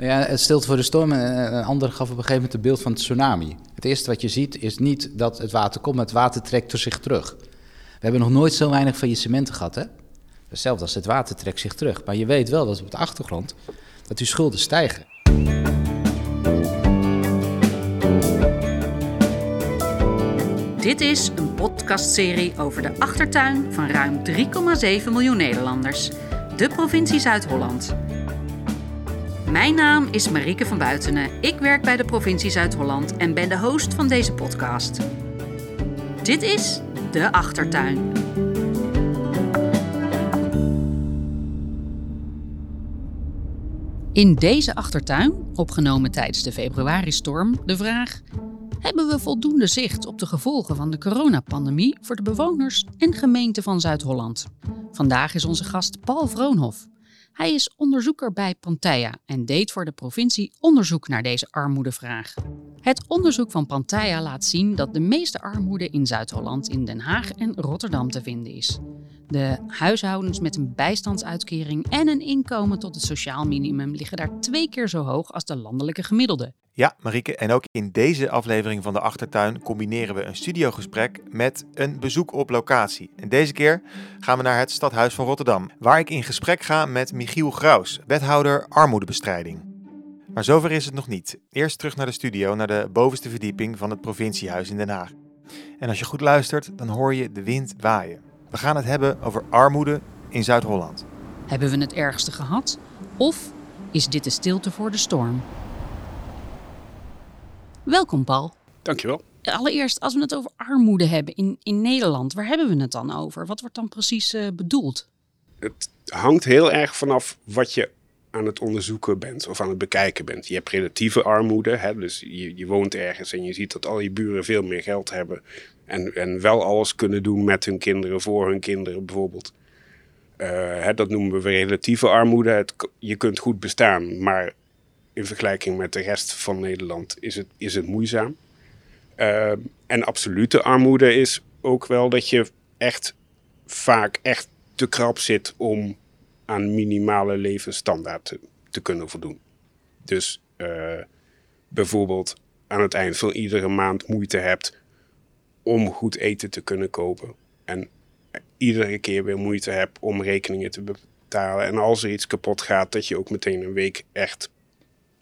Ja, het stilte voor de storm. En een ander gaf op een gegeven moment het beeld van het tsunami. Het eerste wat je ziet is niet dat het water komt, maar het water trekt zich terug. We hebben nog nooit zo weinig faillissementen gehad, hè? Hetzelfde als het water trekt zich terug. Maar je weet wel dat op de achtergrond dat uw schulden stijgen. Dit is een podcastserie over de achtertuin van ruim 3,7 miljoen Nederlanders. De provincie Zuid-Holland. Mijn naam is Marieke van Buitenen. Ik werk bij de provincie Zuid-Holland en ben de host van deze podcast. Dit is De Achtertuin. In deze achtertuin, opgenomen tijdens de februaristorm, de vraag: hebben we voldoende zicht op de gevolgen van de coronapandemie voor de bewoners en gemeenten van Zuid-Holland? Vandaag is onze gast Paul Vroonhof. Hij is onderzoeker bij Pantheia en deed voor de provincie onderzoek naar deze armoedevraag. Het onderzoek van Pantheia laat zien dat de meeste armoede in Zuid-Holland in Den Haag en Rotterdam te vinden is. De huishoudens met een bijstandsuitkering en een inkomen tot het sociaal minimum liggen daar twee keer zo hoog als de landelijke gemiddelde. Ja, Marieke, en ook in deze aflevering van de Achtertuin combineren we een studiogesprek met een bezoek op locatie. En deze keer gaan we naar het Stadhuis van Rotterdam, waar ik in gesprek ga met Michiel Graus, wethouder armoedebestrijding. Maar zover is het nog niet. Eerst terug naar de studio, naar de bovenste verdieping van het provinciehuis in Den Haag. En als je goed luistert, dan hoor je de wind waaien. We gaan het hebben over armoede in Zuid-Holland. Hebben we het ergste gehad? Of is dit de stilte voor de storm? Welkom, Paul. Dankjewel. Allereerst, als we het over armoede hebben in, in Nederland, waar hebben we het dan over? Wat wordt dan precies uh, bedoeld? Het hangt heel erg vanaf wat je aan het onderzoeken bent of aan het bekijken bent. Je hebt relatieve armoede, hè, dus je, je woont ergens en je ziet dat al je buren veel meer geld hebben en, en wel alles kunnen doen met hun kinderen, voor hun kinderen bijvoorbeeld. Uh, hè, dat noemen we relatieve armoede. Je kunt goed bestaan, maar in vergelijking met de rest van Nederland is het, is het moeizaam. Uh, en absolute armoede is ook wel dat je echt vaak echt te krap zit om aan minimale levensstandaard te, te kunnen voldoen. Dus uh, bijvoorbeeld aan het eind van iedere maand moeite hebt om goed eten te kunnen kopen. En iedere keer weer moeite hebt om rekeningen te betalen. En als er iets kapot gaat, dat je ook meteen een week echt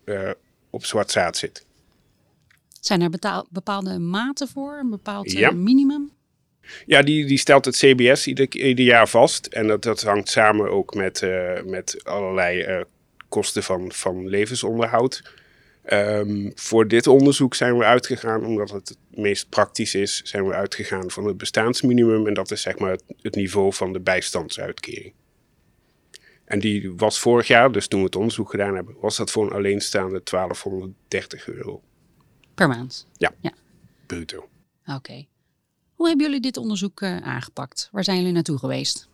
uh, op zwart zaad zit. Zijn er bepaalde maten voor, een bepaald ja. minimum? Ja, die, die stelt het CBS ieder, ieder jaar vast. En dat, dat hangt samen ook met, uh, met allerlei uh, kosten van, van levensonderhoud. Um, voor dit onderzoek zijn we uitgegaan, omdat het het meest praktisch is, zijn we uitgegaan van het bestaansminimum. En dat is zeg maar het, het niveau van de bijstandsuitkering. En die was vorig jaar, dus toen we het onderzoek gedaan hebben, was dat voor een alleenstaande 1230 euro. Per maand? Ja, ja. bruto. Oké. Okay. Hoe hebben jullie dit onderzoek uh, aangepakt? Waar zijn jullie naartoe geweest?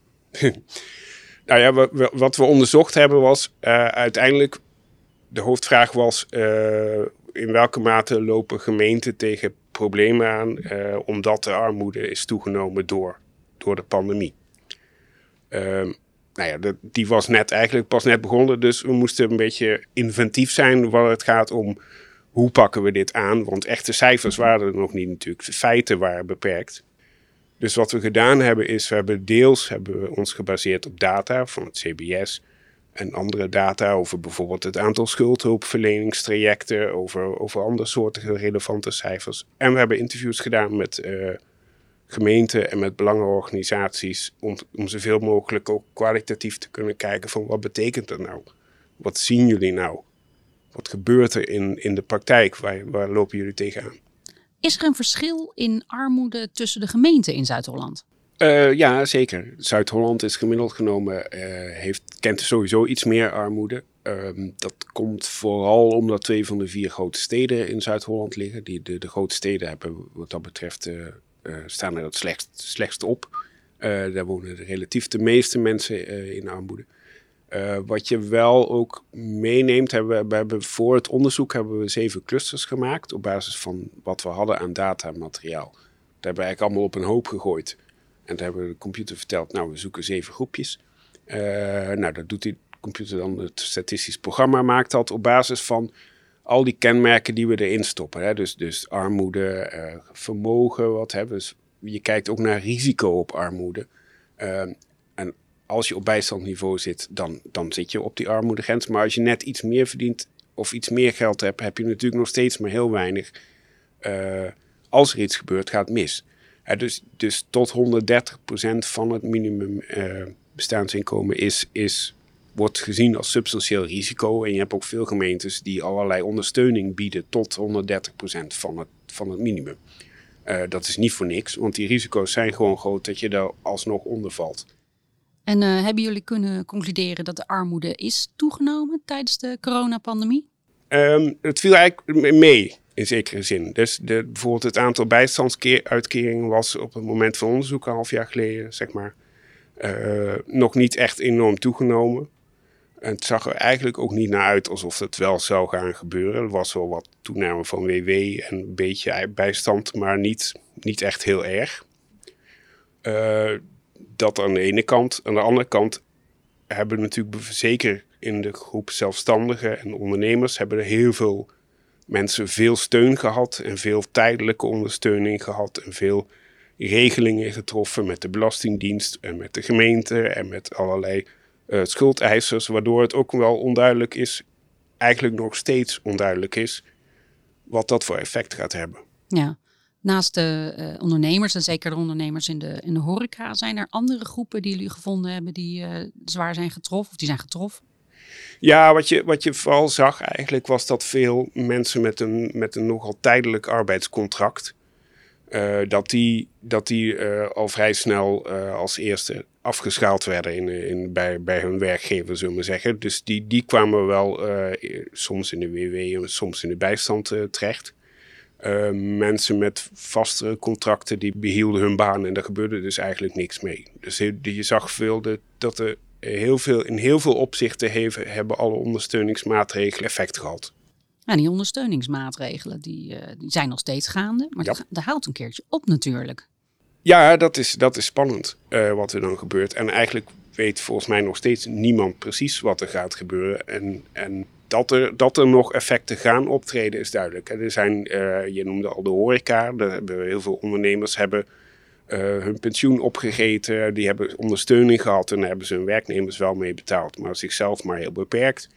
nou ja, wat we onderzocht hebben was uh, uiteindelijk, de hoofdvraag was uh, in welke mate lopen gemeenten tegen problemen aan omdat de armoede is toegenomen door, door de pandemie. Ehm, nou ja, die was net eigenlijk pas net begonnen. Dus we moesten een beetje inventief zijn waar het gaat om hoe pakken we dit aan. Want echte cijfers waren er nog niet natuurlijk. De feiten waren beperkt. Dus wat we gedaan hebben is, we hebben deels hebben we ons gebaseerd op data van het CBS en andere data over bijvoorbeeld het aantal schuldhulpverleningstrajecten, over, over andere soorten relevante cijfers. En we hebben interviews gedaan met uh, gemeenten en met belangenorganisaties om, om zoveel mogelijk ook kwalitatief te kunnen kijken van wat betekent dat nou? Wat zien jullie nou? Wat gebeurt er in, in de praktijk? Waar, waar lopen jullie tegenaan? Is er een verschil in armoede tussen de gemeenten in Zuid-Holland? Uh, ja, zeker. Zuid-Holland is gemiddeld genomen, uh, heeft, kent sowieso iets meer armoede. Uh, dat komt vooral omdat twee van de vier grote steden in Zuid-Holland liggen. Die, de, de grote steden hebben wat dat betreft eh, uh, staan er het slechtst, slechtst op. Daar wonen relatief de meeste mensen in armoede. Wat je wel ook meeneemt, hebben we, we, hebben voor het onderzoek hebben we zeven clusters gemaakt op basis van wat we hadden aan datamateriaal. Dat hebben we eigenlijk allemaal op een hoop gegooid. En toen hebben we de computer verteld, nou we zoeken zeven groepjes. nou dat doet die computer dan het statistisch programma maakt dat op basis van al die kenmerken die we erin stoppen. Hè? Dus, dus armoede, uh, vermogen, wat hebben dus je kijkt ook naar risico op armoede. En als je op bijstandniveau zit, dan, dan zit je op die armoedegrens. Maar als je net iets meer verdient of iets meer geld hebt, heb je natuurlijk nog steeds maar heel weinig. Uh, als er iets gebeurt, gaat mis. dus, dus tot 130% van het minimum uh, bestaansinkomen is, is, wordt gezien als substantieel risico. En je hebt ook veel gemeentes die allerlei ondersteuning bieden tot 130% van het, van het minimum. Dat is niet voor niks, want die risico's zijn gewoon groot dat je daar alsnog onder valt. En uh, hebben jullie kunnen concluderen dat de armoede is toegenomen tijdens de coronapandemie? Um, het viel eigenlijk mee, in zekere zin. Dus de, bijvoorbeeld het aantal bijstandsuitkeringen was op het moment van onderzoek, een half jaar geleden, zeg maar, uh, nog niet echt enorm toegenomen. En het zag er eigenlijk ook niet naar uit alsof het wel zou gaan gebeuren. Er was wel wat toename van WW en een beetje bijstand, maar niet, niet echt heel erg. Uh, dat aan de ene kant. Aan de andere kant hebben natuurlijk zeker in de groep zelfstandigen en ondernemers hebben er heel veel mensen veel steun gehad en veel tijdelijke ondersteuning gehad en veel regelingen getroffen met de Belastingdienst en met de gemeente en met allerlei uh, schuldeisers, waardoor het ook wel onduidelijk is, eigenlijk nog steeds onduidelijk is, wat dat voor effect gaat hebben. Ja, naast de uh, ondernemers en zeker de ondernemers in de, in de horeca, zijn er andere groepen die jullie gevonden hebben die uh, zwaar zijn getroffen of die zijn getroffen? Ja, wat je, wat je vooral zag eigenlijk was dat veel mensen met een, met een nogal tijdelijk arbeidscontract, uh, dat die, dat die al vrij snel als eerste afgeschaald werden in, in, bij, bij hun werkgever, zullen we zeggen. Dus die, die kwamen wel soms in de WW en soms in de bijstand terecht. Mensen met vastere contracten die behielden hun baan en daar gebeurde dus eigenlijk niks mee. Dus je, je zag veel de, dat er heel veel, in heel veel opzichten heeft, hebben alle ondersteuningsmaatregelen effect gehad. Ja, die ondersteuningsmaatregelen die, uh, die zijn nog steeds gaande, maar ja. dat, dat houdt een keertje op natuurlijk. Ja, dat is, dat is spannend uh, wat er dan gebeurt. En eigenlijk weet volgens mij nog steeds niemand precies wat er gaat gebeuren. En, en dat, er, dat er nog effecten gaan optreden is duidelijk. Er zijn, uh, je noemde al de horeca, heel veel ondernemers hebben uh, hun pensioen opgegeten. Die hebben ondersteuning gehad en daar hebben ze hun werknemers wel mee betaald. Maar zichzelf maar heel beperkt.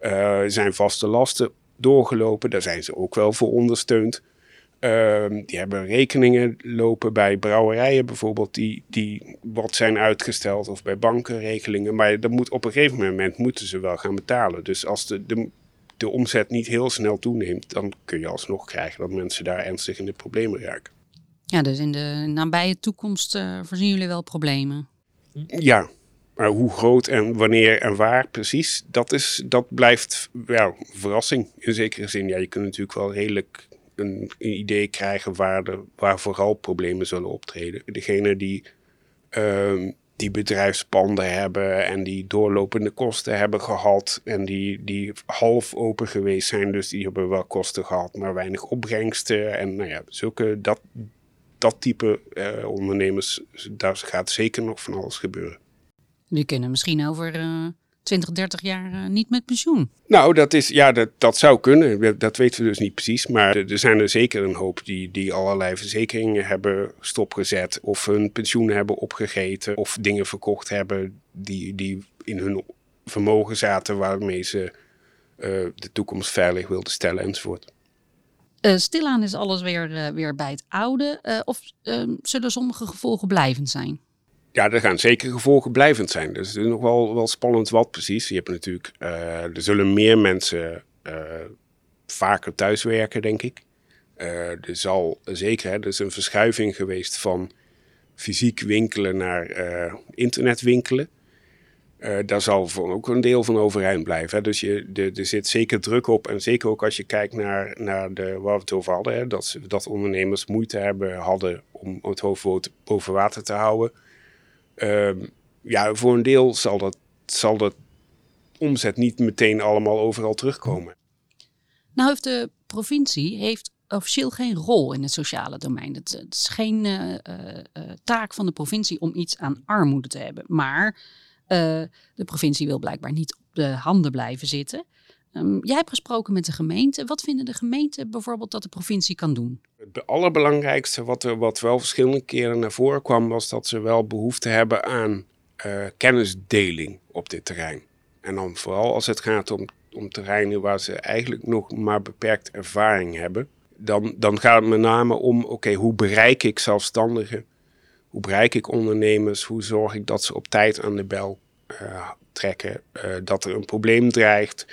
Uh, zijn vaste lasten doorgelopen. Daar zijn ze ook wel voor ondersteund. Uh, die hebben rekeningen lopen bij brouwerijen bijvoorbeeld, die, die wat zijn uitgesteld, of bij bankenregelingen. Maar dat moet, op een gegeven moment moeten ze wel gaan betalen. Dus als de, de, de omzet niet heel snel toeneemt, dan kun je alsnog krijgen dat mensen daar ernstig in de problemen raken. Ja, dus in de nabije toekomst uh, voorzien jullie wel problemen? Ja, maar hoe groot en wanneer en waar precies, dat, is, dat blijft ja, verrassing in zekere zin. Ja, je kunt natuurlijk wel redelijk een, idee krijgen waar, de, waar vooral problemen zullen optreden. Degene die, uh, die bedrijfspanden hebben en die doorlopende kosten hebben gehad en die, die half open geweest zijn, dus die hebben wel kosten gehad, maar weinig opbrengsten. En nou ja, zulke, dat, dat type uh, ondernemers, daar gaat zeker nog van alles gebeuren. Die kunnen misschien over uh, 20, 30 jaar uh, niet met pensioen. Nou, dat, is, ja, dat, dat zou kunnen. Dat weten we dus niet precies. Maar er zijn er zeker een hoop die, die allerlei verzekeringen hebben stopgezet. Of hun pensioen hebben opgegeten. Of dingen verkocht hebben die, die in hun vermogen zaten waarmee ze uh, de toekomst veilig wilden stellen enzovoort. Uh, stilaan is alles weer, weer bij het oude. Of zullen sommige gevolgen blijvend zijn? Ja, er gaan zeker gevolgen blijvend zijn. Dus het is nog wel, wel spannend wat precies. Je hebt natuurlijk, er zullen meer mensen vaker thuiswerken, denk ik. er zal zeker, hè, er is een verschuiving geweest van fysiek winkelen naar internet winkelen. Uh, daar zal ook een deel van overeind blijven. Hè. Dus je, de, er zit zeker druk op. En zeker ook als je kijkt naar, naar de, waar we het over hadden. Hè, dat, dat ondernemers moeite hebben, hadden om het hoofd boven water te houden. Uh, ja, voor een deel zal dat, zal dat omzet niet meteen allemaal overal terugkomen. Nou heeft de provincie heeft officieel geen rol in het sociale domein. Het, is geen uh, uh, taak van de provincie om iets aan armoede te hebben. Maar de provincie wil blijkbaar niet de handen blijven zitten. Ehm, jij hebt gesproken met de gemeente. Wat vinden de gemeenten bijvoorbeeld dat de provincie kan doen? Het allerbelangrijkste wat, er, wat wel verschillende keren naar voren kwam, was dat ze wel behoefte hebben aan uh, kennisdeling op dit terrein. En dan vooral als het gaat om, om terreinen waar ze eigenlijk nog maar beperkt ervaring hebben. Dan, dan gaat het met name om, oké, hoe bereik ik zelfstandigen? Hoe bereik ik ondernemers? Hoe zorg ik dat ze op tijd aan de bel uh, trekken? Uh, dat er een probleem dreigt?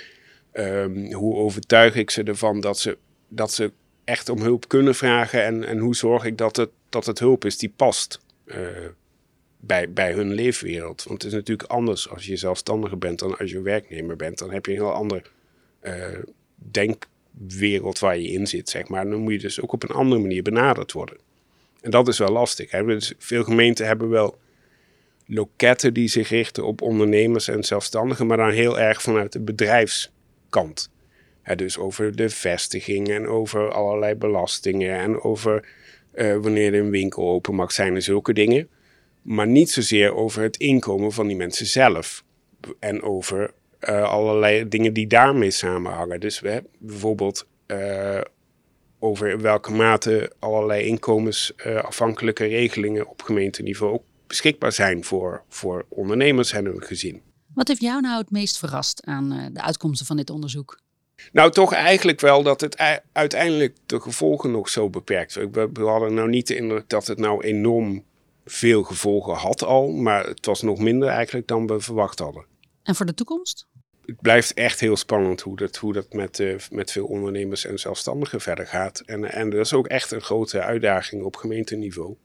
Um, hoe overtuig ik ze ervan dat ze, dat ze echt om hulp kunnen vragen? En, en hoe zorg ik dat het, dat het hulp is die past? Uh, bij, bij hun leefwereld. Want het is natuurlijk anders als je zelfstandige bent dan als je werknemer bent. Dan heb je een heel ander uh, denkwereld waar je in zit, zeg maar. dan moet je dus ook op een andere manier benaderd worden. En dat is wel lastig. Dus veel gemeenten hebben wel loketten die zich richten op ondernemers en zelfstandigen, maar dan heel erg vanuit de bedrijfskant. dus over de vestiging en over allerlei belastingen en over uh, wanneer een winkel open mag zijn en zulke dingen maar niet zozeer over het inkomen van die mensen zelf. En over uh, allerlei dingen die daarmee samenhangen. Dus we hebben bijvoorbeeld uh, over in welke mate allerlei inkomensafhankelijke regelingen op gemeenteniveau ook beschikbaar zijn voor, voor ondernemers en hun gezin. Wat heeft jou nou het meest verrast aan uh, de uitkomsten van dit onderzoek? Nou, toch eigenlijk wel dat het uiteindelijk de gevolgen nog zo beperkt zijn. We hadden nou niet de indruk dat het nou enorm veel gevolgen had al, maar het was nog minder eigenlijk dan we verwacht hadden. En voor de toekomst? Het blijft echt heel spannend hoe dat, hoe dat met, uh, met veel ondernemers en zelfstandigen verder gaat. En, en dat is ook echt een grote uitdaging op gemeenteniveau.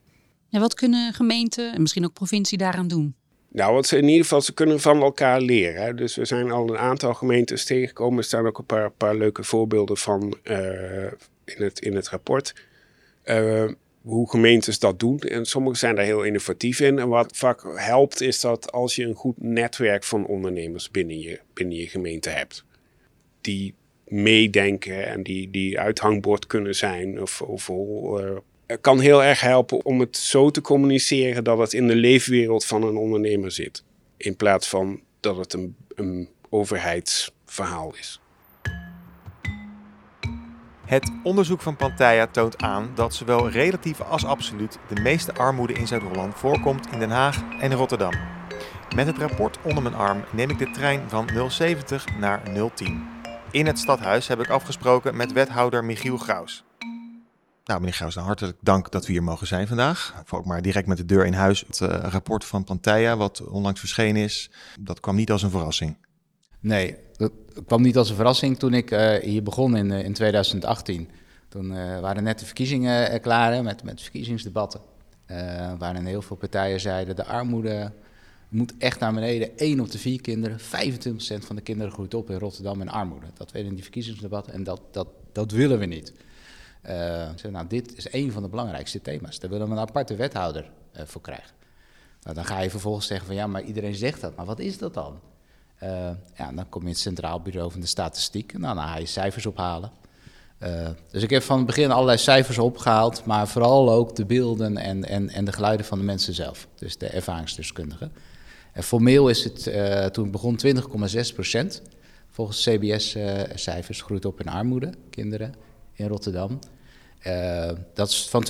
En wat kunnen gemeenten en misschien ook provincie daaraan doen? Nou, wat ze in ieder geval, ze kunnen van elkaar leren. Dus we zijn al een aantal gemeentes tegengekomen. Er staan ook een paar, leuke voorbeelden van uh, in, het, in het rapport. Uh, hoe gemeentes dat doen. En sommigen zijn daar heel innovatief in. En wat vaak helpt is dat als je een goed netwerk van ondernemers binnen je, binnen je gemeente hebt. Die meedenken en die, die uithangbord kunnen zijn. Of, of uh, kan heel erg helpen om het zo te communiceren dat het in de leefwereld van een ondernemer zit. In plaats van dat het een, een overheidsverhaal is. Het onderzoek van Pantaya toont aan dat zowel relatief als absoluut de meeste armoede in Zuid-Holland voorkomt in Den Haag en Rotterdam. Met het rapport onder mijn arm neem ik de trein van 070 naar 010. In het stadhuis heb ik afgesproken met wethouder Michiel Graus. Nou, meneer Graus, hartelijk dank dat we hier mogen zijn vandaag. Ook maar direct met de deur in huis. Het uh, rapport van Pantaya, wat onlangs verschenen is, dat kwam niet als een verrassing. Nee, dat kwam niet als een verrassing toen ik uh, hier begon in, uh, in 2018. Toen waren net de verkiezingen klaar met, met verkiezingsdebatten. waarin heel veel partijen zeiden: de armoede moet echt naar beneden. 1 op de vier kinderen, 25% van de kinderen groeit op in Rotterdam in armoede. Dat werd in die verkiezingsdebatten en dat, dat, dat willen we niet. Nou, dit is een van de belangrijkste thema's. Daar willen we een aparte wethouder voor krijgen. Nou, dan ga je vervolgens zeggen: van ja, maar iedereen zegt dat. Maar wat is dat dan? Uh, ja, dan kom je in het Centraal Bureau van de Statistiek. Nou, dan ga je cijfers ophalen. Dus ik heb van het begin allerlei cijfers opgehaald, maar vooral ook de beelden en, en, en de geluiden van de mensen zelf. Dus de ervaringsdeskundigen. En formeel is het toen begon 20,6 procent. Volgens CBS-cijfers groeit op in armoede, kinderen in Rotterdam. dat is van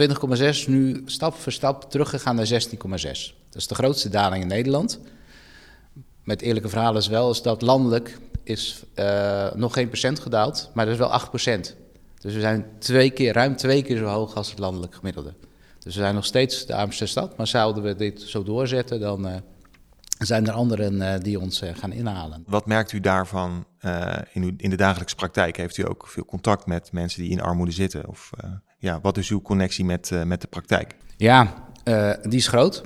20,6 nu stap voor stap teruggegaan naar 16,6. Dat is de grootste daling in Nederland met eerlijke verhalen is wel, is dat landelijk is uh, nog geen procent gedaald, maar dat is wel 8 procent. Dus we zijn twee keer, ruim twee keer zo hoog als het landelijk gemiddelde. Dus we zijn nog steeds de armste stad, maar zouden we dit zo doorzetten, dan uh, zijn er anderen uh, die ons gaan inhalen. Wat merkt u daarvan in, uw, in de dagelijkse praktijk? Heeft u ook veel contact met mensen die in armoede zitten? Of ja, wat is uw connectie met, met de praktijk? Ja, die is groot.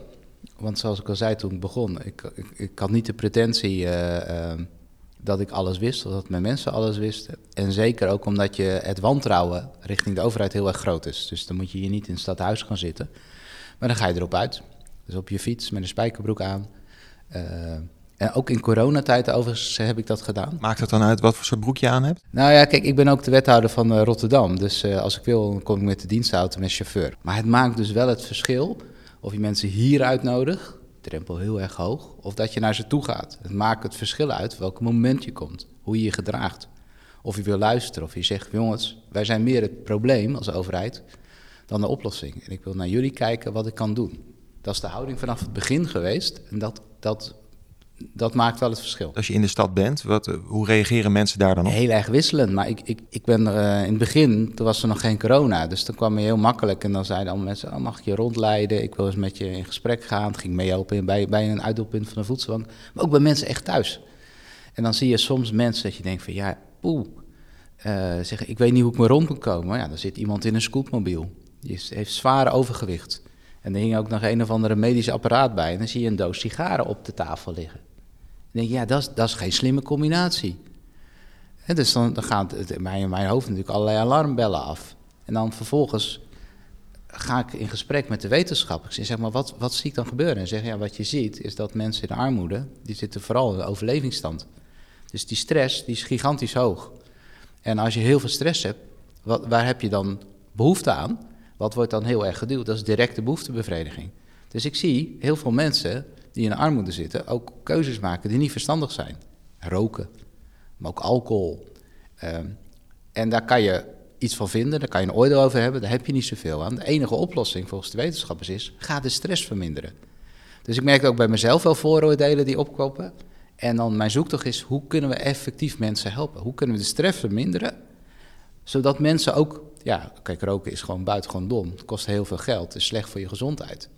Want zoals ik al zei toen ik begon, ik, ik, ik had niet de pretentie dat ik alles wist, of dat mijn mensen alles wisten. En zeker ook omdat je het wantrouwen richting de overheid heel erg groot is. Dus dan moet je hier niet in het stadhuis gaan zitten. Maar dan ga je erop uit. Dus op je fiets met een spijkerbroek aan. Uh, en ook in coronatijd overigens heb ik dat gedaan. Maakt het dan uit wat voor soort broek je aan hebt? Nou ja, kijk, ik ben ook de wethouder van Rotterdam. Dus als ik wil, dan kom ik met de dienstauto met chauffeur. Maar het maakt dus wel het verschil of je mensen hier uitnodigt drempel heel erg hoog. Of dat je naar ze toe gaat. Het maakt het verschil uit welk moment je komt, hoe je je gedraagt. Of je wil luisteren, of je zegt, jongens, wij zijn meer het probleem als overheid dan de oplossing. En ik wil naar jullie kijken wat ik kan doen. Dat is de houding vanaf het begin geweest. En dat, dat, dat maakt wel het verschil. Als je in de stad bent, wat, eh, hoe reageren mensen daar dan op? Heel erg wisselend. Maar ik, ik, ik ben er uh, in het begin, toen was er nog geen corona. Dus dan kwam je heel makkelijk. En dan zeiden allemaal mensen, oh, mag ik je rondleiden? Ik wil eens met je in gesprek gaan. Het ging meehelpen bij, bij een uitdeelpunt van de voedselbank. Maar ook bij mensen echt thuis. En dan zie je soms mensen dat je denkt van, ja, poeh. Uh, zeggen, ik weet niet hoe ik me rond moet komen. Maar ja, dan zit iemand in een scootmobiel. Die heeft zware overgewicht. En er hing ook nog een of andere medisch apparaat bij. En dan zie je een doos sigaren op de tafel liggen. Dan denk je, ja, dat is, dat is geen slimme combinatie. Dus dan, dan gaat het in mijn, mijn hoofd natuurlijk allerlei alarmbellen af. En dan vervolgens ga ik in gesprek met de wetenschappers. En zeg maar, wat, wat zie ik dan gebeuren? En zeg ja, wat je ziet is dat mensen in de armoede, die zitten vooral in de overlevingsstand. Dus die stress, die is gigantisch hoog. En als je heel veel stress hebt, wat, waar heb je dan behoefte aan? Wat wordt dan heel erg geduwd? Dat is directe behoeftebevrediging. Dus ik zie heel veel mensen die in de armoede zitten ook keuzes maken die niet verstandig zijn. Roken, maar ook alcohol. Ehm, en daar kan je iets van vinden, daar kan je een oordeel over hebben, daar heb je niet zoveel aan. De enige oplossing volgens de wetenschappers is, ga de stress verminderen. Dus ik merk ook bij mezelf wel vooroordelen die opkopen. En dan mijn zoektocht is, hoe kunnen we effectief mensen helpen? Hoe kunnen we de stress verminderen, zodat mensen ook ja, kijk, roken is gewoon buitengewoon dom. Het kost heel veel geld, is slecht voor je gezondheid.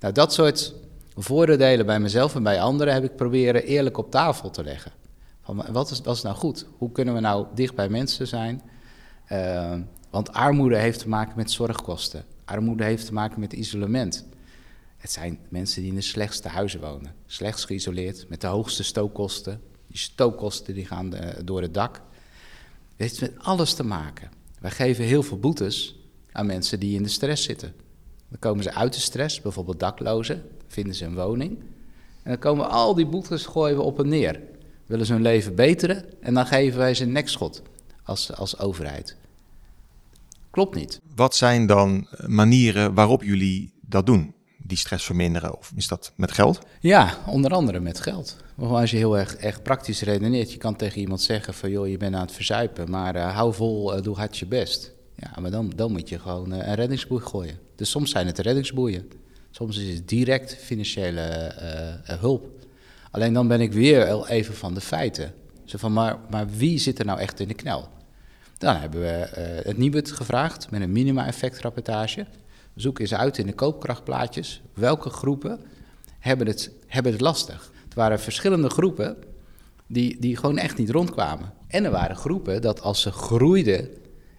Nou, dat soort voordelen bij mezelf en bij anderen heb ik proberen eerlijk op tafel te leggen. Van, wat, is, wat nou goed? Hoe kunnen we nou dicht bij mensen zijn? Uh, want armoede heeft te maken met zorgkosten. Armoede heeft te maken met isolement. Het zijn mensen die in de slechtste huizen wonen. Slechts geïsoleerd, met de hoogste stookkosten. Die stookkosten die gaan de, door het dak. Het heeft met alles te maken. Wij geven heel veel boetes aan mensen die in de stress zitten. Dan komen ze uit de stress, bijvoorbeeld daklozen, vinden ze een woning. En dan komen al die boetes gooien we op hen neer. Willen ze hun leven beteren en dan geven wij ze een nekschot als, als overheid. Klopt niet. Wat zijn dan manieren waarop jullie dat doen? Die stress verminderen? Of is dat met geld? Ja, onder andere met geld. Als je heel erg, praktisch redeneert, je kan tegen iemand zeggen van joh, je bent aan het verzuipen, maar uh, hou vol, uh, doe hard je best. Ja, maar dan, dan moet je gewoon uh, een reddingsboei gooien. Dus soms zijn het reddingsboeien. Soms is het direct financiële hulp. Alleen dan ben ik weer even van de feiten. Zo van, maar, maar wie zit er nou echt in de knel? Dan hebben we het Nibud gevraagd met een minima-effectrapportage. Zoek eens uit in de koopkrachtplaatjes welke groepen hebben het, hebben het lastig. Het waren verschillende groepen die, die gewoon echt niet rondkwamen. En er waren groepen dat als ze groeiden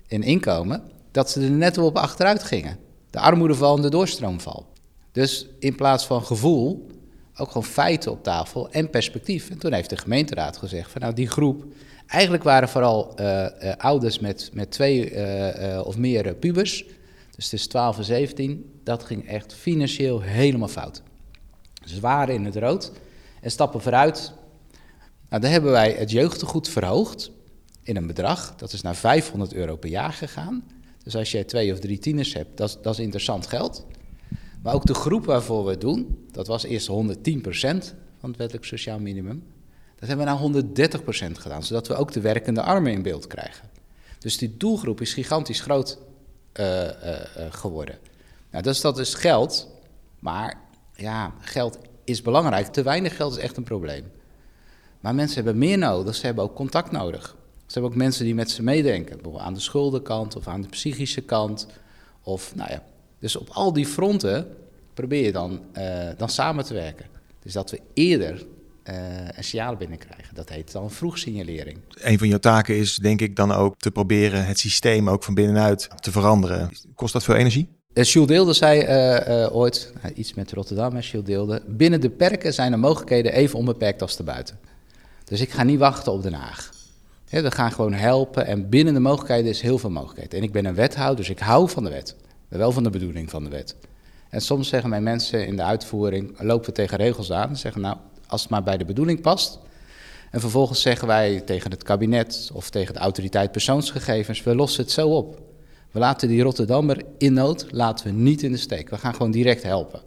in inkomen, dat ze er net op achteruit gingen. De armoedeval en de doorstroomval. Dus in plaats van gevoel, ook gewoon feiten op tafel en perspectief. En toen heeft de gemeenteraad gezegd van nou die groep, eigenlijk waren vooral uh, uh, ouders met, met twee uh, of meer pubers dus tussen 12 en 17, dat ging echt financieel helemaal fout. Ze waren in het rood en stappen vooruit. Nou, dan hebben wij het jeugdtegoed verhoogd in een bedrag. Dat is naar 500 euro per jaar gegaan. Dus als je twee of drie tieners hebt, dat, dat is interessant geld. Maar ook de groep waarvoor we het doen, dat was eerst 110% van het wettelijk sociaal minimum. Dat hebben we naar 130% gedaan, zodat we ook de werkende armen in beeld krijgen. Dus die doelgroep is gigantisch groot uh, geworden. Nou, dus dat is geld, maar ja, geld is belangrijk. Te weinig geld is echt een probleem. Maar mensen hebben meer nodig, ze hebben ook contact nodig. Ze hebben ook mensen die met ze meedenken, bijvoorbeeld aan de schuldenkant of aan de psychische kant. Of, nou ja, dus op al die fronten probeer je dan, dan samen te werken. Dus dat we eerder een signaal binnenkrijgen. Dat heet dan vroegsignalering. Een van jouw taken is denk ik dan ook te proberen het systeem ook van binnenuit te veranderen. Kost dat veel energie? Uh, Jules Deelde zei uh, ooit, iets met Rotterdam, en Jules Deelde... binnen de perken zijn de mogelijkheden even onbeperkt als buiten. Dus ik ga niet wachten op Den Haag. we gaan gewoon helpen en binnen de mogelijkheden is heel veel mogelijkheden. En ik ben een wethouder, dus ik hou van de wet. ben wel van de bedoeling van de wet. En soms zeggen mijn mensen in de uitvoering, lopen we tegen regels aan... en zeggen nou, als het maar bij de bedoeling past. En vervolgens zeggen wij tegen het kabinet of tegen de autoriteit persoonsgegevens, we lossen het zo op. We laten die Rotterdammer in nood, laten we niet in de steek. We gaan gewoon direct helpen.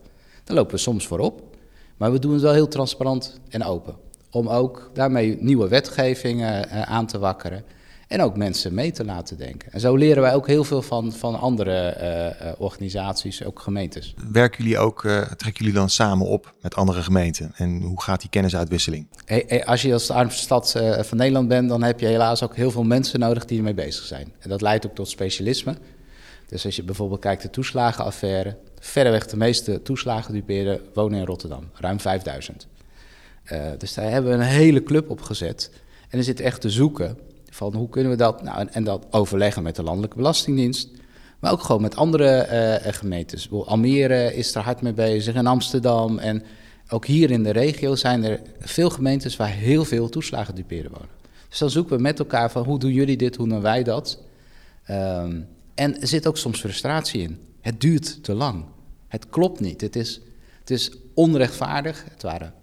Dan lopen we soms voorop. Maar we doen het wel heel transparant en open. Om ook daarmee nieuwe wetgevingen aan te wakkeren. En ook mensen mee te laten denken. En zo leren wij ook heel veel van, van andere uh, organisaties, ook gemeentes. Werken jullie ook, uh, trekken jullie dan samen op met andere gemeenten? En hoe gaat die kennisuitwisseling? Hey, hey, als je als de armste stad uh, van Nederland bent, dan heb je helaas ook heel veel mensen nodig die ermee bezig zijn. En dat leidt ook tot specialisme. Dus als je bijvoorbeeld kijkt de toeslagenaffaire, verreweg de meeste toeslagendupeerden wonen in Rotterdam, ruim 5000. dus daar hebben we een hele club op gezet. En er zit echt te zoeken van hoe kunnen we dat, nou, en, dat overleggen met de Landelijke Belastingdienst, maar ook gewoon met andere uh, gemeentes. Almere is er hard mee bezig, en Amsterdam. En ook hier in de regio zijn er veel gemeentes waar heel veel toeslagenduperen wonen. Dus dan zoeken we met elkaar van hoe doen jullie dit, hoe doen wij dat. Um, en er zit ook soms frustratie in. Het duurt te lang. Het klopt niet. Het is, het is onrechtvaardig. Het waren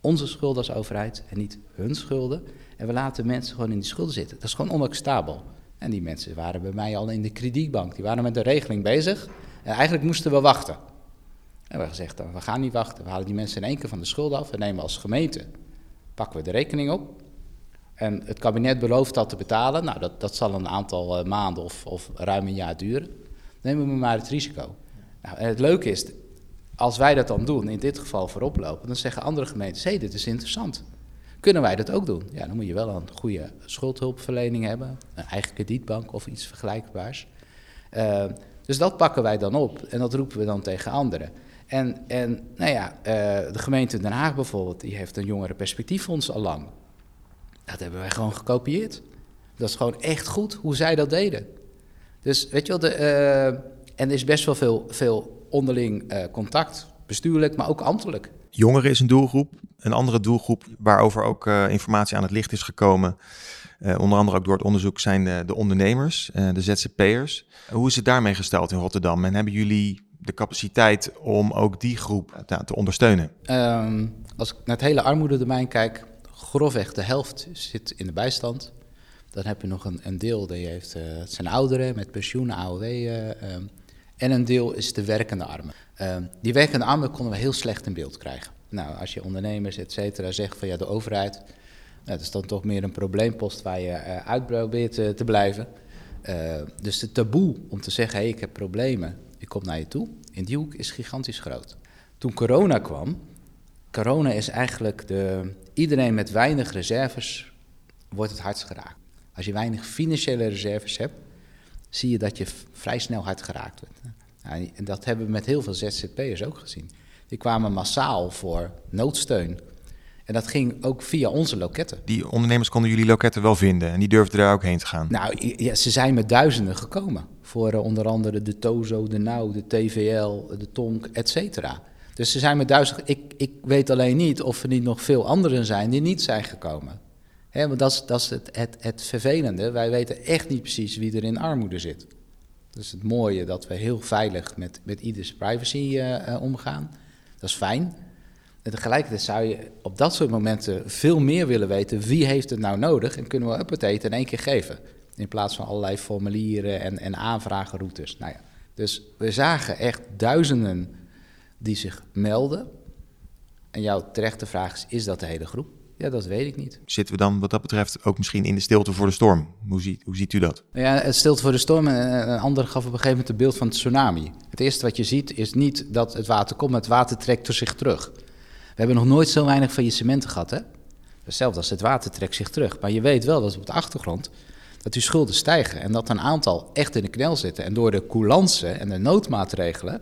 onze schulden als overheid en niet hun schulden. We laten mensen gewoon in die schulden zitten. Dat is gewoon onacceptabel. En die mensen waren bij mij al in de kredietbank. Die waren met de regeling bezig. En eigenlijk moesten we wachten. En we hebben gezegd, we gaan niet wachten. We halen die mensen in één keer van de schulden af. En nemen als gemeente, pakken we de rekening op. En het kabinet belooft dat te betalen. Nou, dat, dat zal een aantal uh, maanden of, of ruim een jaar duren. Nemen we maar het risico. Nou, en het leuke is, als wij dat dan doen, in dit geval voorop lopen, dan zeggen andere gemeentes: hé, hey, dit is interessant. Kunnen wij dat ook doen? Ja, dan moet je wel een goede schuldhulpverlening hebben, een eigen kredietbank of iets vergelijkbaars. Uh, dus dat pakken wij dan op en dat roepen we dan tegen anderen. En, en nou ja, uh, de gemeente Den Haag bijvoorbeeld, die heeft een jongerenperspectieffonds al lang. Dat hebben wij gewoon gekopieerd. Dat is gewoon echt goed hoe zij dat deden. Dus weet je wel, de, uh, en er is best wel veel, veel onderling contact, bestuurlijk, maar ook ambtelijk. Jongeren is een doelgroep. Een andere doelgroep waarover ook uh, informatie aan het licht is gekomen, uh, onder andere ook door het onderzoek, zijn de, de ondernemers, uh, de ZZP'ers. hoe is het daarmee gesteld in Rotterdam? En hebben jullie de capaciteit om ook die groep te, te ondersteunen? Um, als ik naar het hele armoededomein kijk, grofweg de helft zit in de bijstand. Dan heb je nog een, een deel, die heeft, zijn ouderen met pensioen, AOW. Um, en een deel is de werkende armen. Uh, die werkende armen konden we heel slecht in beeld krijgen. Nou, als je ondernemers, et cetera, zegt van ja, de overheid, nou, dat is dan toch meer een probleempost waar je uh, uit probeert te, te blijven. Uh, dus de taboe om te zeggen, hé, hey, ik heb problemen, ik kom naar je toe, in die hoek is gigantisch groot. Toen corona kwam, corona is eigenlijk de, iedereen met weinig reserves wordt het hardst geraakt. Als je weinig financiële reserves hebt, zie je dat je vrij snel hard geraakt wordt. Nou, en dat hebben we met heel veel ZZP'ers ook gezien. Die kwamen massaal voor noodsteun. En dat ging ook via onze loketten. Die ondernemers konden jullie loketten wel vinden en die durfden daar ook heen te gaan? Nou, ja, ze zijn met duizenden gekomen. Voor uh, onder andere de Tozo, de Nou, de TVL, de Tonk, et cetera. Dus ze zijn met duizenden... Ik, ik weet alleen niet of er niet nog veel anderen zijn die niet zijn gekomen. Hè, want dat is, dat is het, het, het vervelende. Wij weten echt niet precies wie er in armoede zit. Dat is het mooie dat we heel veilig met, met ieders privacy uh, uh, omgaan. Dat is fijn. En tegelijkertijd zou je op dat soort momenten veel meer willen weten wie heeft het nou nodig en kunnen we uppatee in één keer geven. In plaats van allerlei formulieren en, en aanvragenroutes. Nou ja. Dus we zagen echt duizenden die zich melden. En jouw terechte vraag is, is dat de hele groep? Ja, dat weet ik niet. Zitten we dan wat dat betreft ook misschien in de stilte voor de storm? Hoe ziet, hoe ziet u dat? Ja, het stilte voor de storm. En een ander gaf op een gegeven moment het beeld van het tsunami. Het eerste wat je ziet is niet dat het water komt, maar het water trekt er zich terug. We hebben nog nooit zo weinig faillissementen gehad, hè? Hetzelfde als het water trekt zich terug. Maar je weet wel dat op de achtergrond dat die schulden stijgen en dat een aantal echt in de knel zitten. En door de coulance en de noodmaatregelen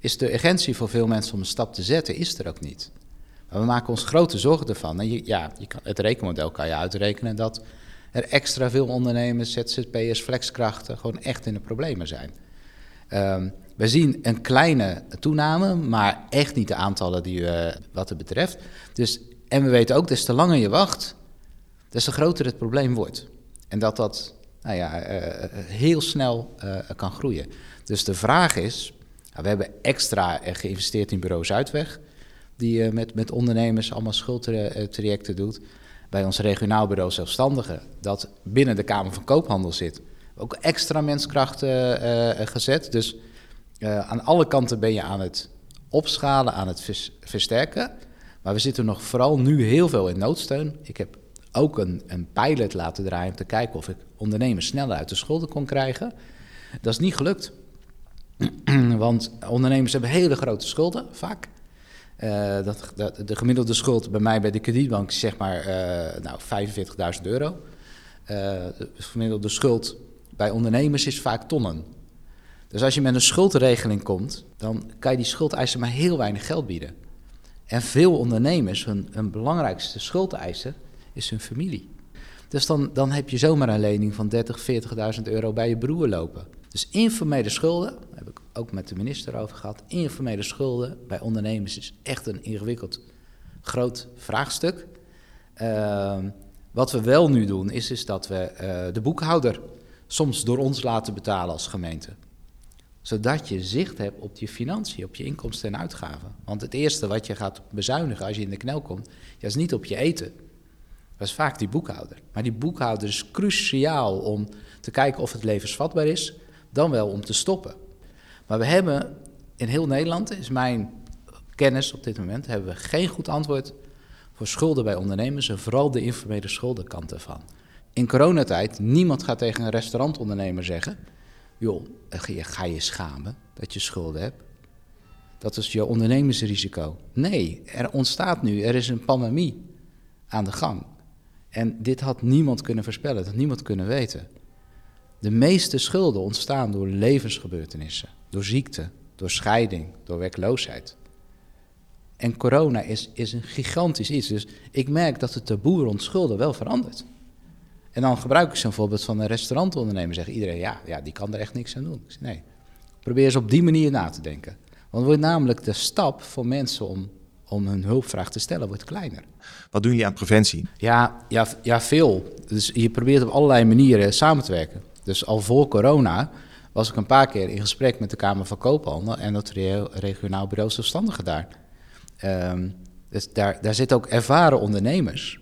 is de urgentie voor veel mensen om een stap te zetten, is er ook niet. Maar we maken ons grote zorgen ervan. En ja, je kan, het rekenmodel kan je uitrekenen dat er extra veel ondernemers, ZZP'ers, flexkrachten gewoon echt in de problemen zijn. Um, we zien een kleine toename, maar echt niet de aantallen die uh, wat het betreft. Dus, en we weten ook, des te langer je wacht, des te groter het probleem wordt. En dat dat nou ja, uh, heel snel kan groeien. Dus de vraag is, we hebben extra geïnvesteerd in Bureau Zuidweg die uh, met, met ondernemers allemaal schuldtrajecten doet. Bij ons regionaal bureau Zelfstandigen, dat binnen de Kamer van Koophandel zit. Ook extra menskrachten uh, gezet. Dus aan alle kanten ben je aan het opschalen, aan het vers versterken. Maar we zitten nog vooral nu heel veel in noodsteun. Ik heb ook een, een pilot laten draaien om te kijken of ik ondernemers sneller uit de schulden kon krijgen. Dat is niet gelukt. Want ondernemers hebben hele grote schulden, vaak. Uh, dat, de gemiddelde schuld bij mij bij de kredietbank is zeg maar uh, nou, 45.000 euro. Uh, de gemiddelde schuld bij ondernemers is vaak tonnen. Dus als je met een schuldregeling komt, dan kan je die schuldeisen maar heel weinig geld bieden. En veel ondernemers, hun, hun belangrijkste schuldeiser is hun familie. Dus dan, dan heb je zomaar een lening van 30, 40.000 euro bij je broer lopen. Dus informele schulden, daar heb ik ook met de minister over gehad. Informele schulden bij ondernemers is echt een ingewikkeld groot vraagstuk. Uh, wat we wel nu doen, is, is dat we uh, de boekhouder soms door ons laten betalen als gemeente. Zodat je zicht hebt op je financiën, op je inkomsten en uitgaven. Want het eerste wat je gaat bezuinigen als je in de knel komt, is niet op je eten. Dat is vaak die boekhouder. Maar die boekhouder is cruciaal om te kijken of het levensvatbaar is, dan wel om te stoppen. Maar we hebben in heel Nederland, is mijn kennis op dit moment, hebben we geen goed antwoord voor schulden bij ondernemers en vooral de informele schuldenkant ervan. In coronatijd, niemand gaat tegen een restaurantondernemer zeggen, joh, ga je schamen dat je schulden hebt. Dat is je ondernemersrisico. Nee, er ontstaat nu, er is een pandemie aan de gang. En dit had niemand kunnen voorspellen, dat had niemand kunnen weten. De meeste schulden ontstaan door levensgebeurtenissen, door ziekte, door scheiding, door werkloosheid. En corona is, is een gigantisch iets. Dus ik merk dat het taboe rond schulden wel verandert. En dan gebruik ik zo'n voorbeeld van een restaurantondernemer. Zegt iedereen, ja, ja, die kan er echt niks aan doen. Ik zeg, nee, probeer eens op die manier na te denken. Want wordt namelijk de stap voor mensen om, om hun hulpvraag te stellen, wordt kleiner. Wat doen jullie aan preventie? Ja, ja, ja, veel. Dus je probeert op allerlei manieren samen te werken. Dus al voor corona was ik een paar keer in gesprek met de Kamer van Koophandel en het regionaal bureau zelfstandigen daar. Um, dus daar, daar zitten ook ervaren ondernemers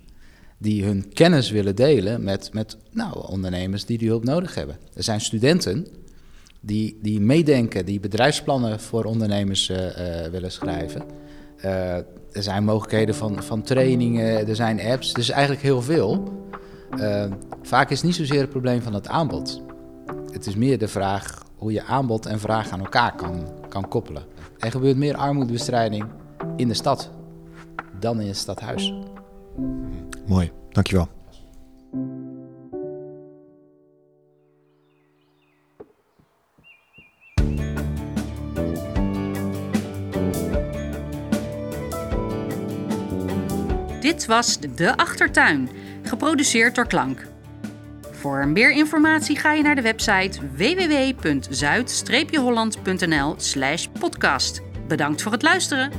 die hun kennis willen delen met, met nou, ondernemers die die hulp nodig hebben. Er zijn studenten die, die meedenken, die bedrijfsplannen voor ondernemers uh, uh, willen schrijven. Uh, er zijn mogelijkheden van, van trainingen, er zijn apps, er is eigenlijk heel veel. Vaak is het niet zozeer het probleem van het aanbod. Het is meer de vraag hoe je aanbod en vraag aan elkaar kan, kan koppelen. Er gebeurt meer armoedebestrijding in de stad dan in het stadhuis. Mooi, dankjewel. Dit was De Achtertuin, geproduceerd door Klank. Voor meer informatie ga je naar de website www.zuid-holland.nl/podcast. Bedankt voor het luisteren.